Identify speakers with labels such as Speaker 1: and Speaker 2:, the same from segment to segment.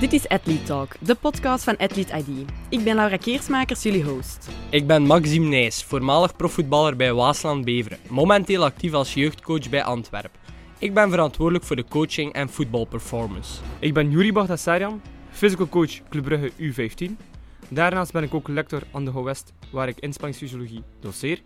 Speaker 1: Dit is Athlete Talk, de podcast van Athlete ID. Ik ben Laura Keersmakers, jullie host.
Speaker 2: Ik ben Maxime Nijs, voormalig profvoetballer bij Waasland Beveren, momenteel actief als jeugdcoach bij Antwerpen. Ik ben verantwoordelijk voor de coaching en voetbalperformance.
Speaker 3: Ik ben Yuri Bagdasarian, physical coach Club Brugge U15. Daarnaast ben ik ook lector aan de West, waar ik inspanningsfysiologie doseer.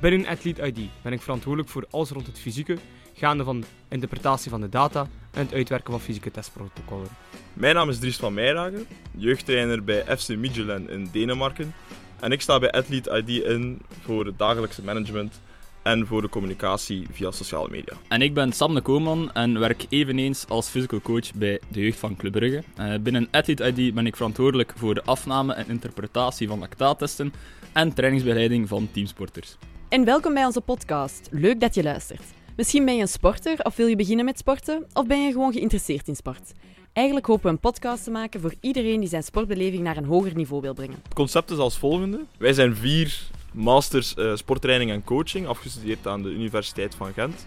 Speaker 3: Binnen Athlete ID ben ik verantwoordelijk voor alles rond het fysieke, gaande van interpretatie van de data en het uitwerken van fysieke testprotocollen.
Speaker 4: Mijn naam is Dries van Meijragen, jeugdtrainer bij FC Midtjylland in Denemarken. En ik sta bij Athlete ID in voor het dagelijkse management en voor de communicatie via sociale media.
Speaker 5: En ik ben Sam de Kooman en werk eveneens als physical coach bij de jeugd van Club Brugge. Uh, binnen Athlete ID ben ik verantwoordelijk voor de afname en interpretatie van lactaattesten en trainingsbegeleiding van teamsporters.
Speaker 1: En welkom bij onze podcast. Leuk dat je luistert. Misschien ben je een sporter of wil je beginnen met sporten, of ben je gewoon geïnteresseerd in sport. Eigenlijk hopen we een podcast te maken voor iedereen die zijn sportbeleving naar een hoger niveau wil brengen.
Speaker 4: Het concept is als volgende. Wij zijn vier masters uh, sporttraining en coaching, afgestudeerd aan de Universiteit van Gent.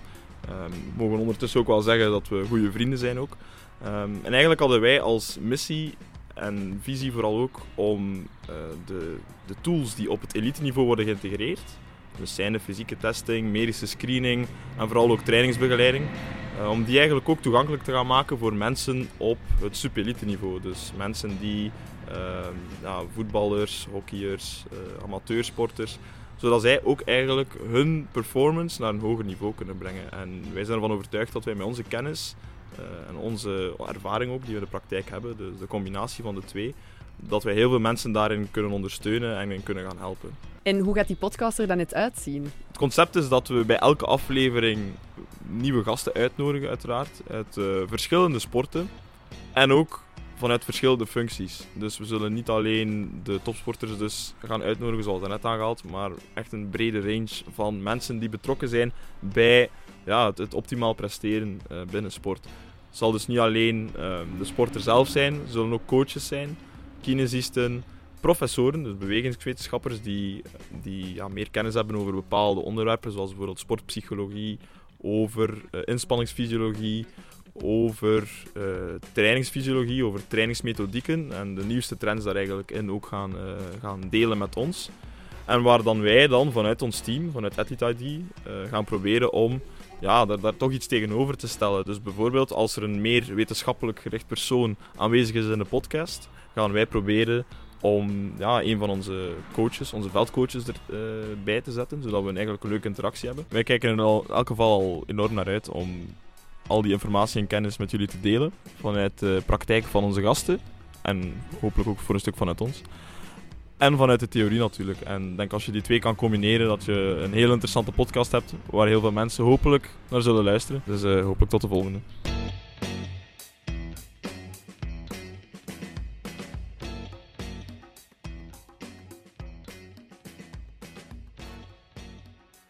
Speaker 4: Um, we mogen ondertussen ook wel zeggen dat we goede vrienden zijn ook. Um, en eigenlijk hadden wij als missie en visie vooral ook om uh, de, de tools die op het elite niveau worden geïntegreerd, dus zijn de fysieke testing, medische screening en vooral ook trainingsbegeleiding. Uh, om die eigenlijk ook toegankelijk te gaan maken voor mensen op het superelite niveau. Dus mensen die ja, voetballers, hockeyers, uh, amateursporters, zodat zij ook eigenlijk hun performance naar een hoger niveau kunnen brengen. En wij zijn ervan overtuigd dat wij met onze kennis en onze ervaring ook die we in de praktijk hebben, dus de combinatie van de twee, dat wij heel veel mensen daarin kunnen ondersteunen en in kunnen gaan helpen.
Speaker 1: En hoe gaat die podcast er dan net uitzien?
Speaker 4: Het concept is dat we bij elke aflevering nieuwe gasten uitnodigen, uiteraard, uit uh, verschillende sporten en ook vanuit verschillende functies. Dus we zullen niet alleen de topsporters dus gaan uitnodigen, zoals net aangehaald, maar echt een brede range van mensen die betrokken zijn bij ja, het, het optimaal presteren uh, binnen sport. Het zal dus niet alleen uh, de sporter zelf zijn, er zullen ook coaches zijn, kinesisten, professoren, dus bewegingswetenschappers, die, die ja, meer kennis hebben over bepaalde onderwerpen, zoals bijvoorbeeld sportpsychologie, over uh, inspanningsfysiologie, over uh, trainingsfysiologie, over trainingsmethodieken en de nieuwste trends daar eigenlijk in ook gaan, uh, gaan delen met ons. En waar dan wij dan vanuit ons team, vanuit Athlete ID, gaan proberen om ja, daar, daar, toch iets tegenover te stellen. Dus bijvoorbeeld als er een meer wetenschappelijk gericht persoon aanwezig is in de podcast, gaan wij proberen om ja, een van onze coaches, onze veldcoaches erbij uh, te zetten, zodat we eigenlijk een leuke interactie hebben. Wij kijken er in elk geval al enorm naar uit om al die informatie en kennis met jullie te delen vanuit de praktijk van onze gasten en hopelijk ook voor een stuk vanuit ons. En vanuit de theorie natuurlijk. En ik denk als je die twee kan combineren, dat je een heel interessante podcast hebt waar heel veel mensen hopelijk naar zullen luisteren. Dus uh, hopelijk tot de volgende.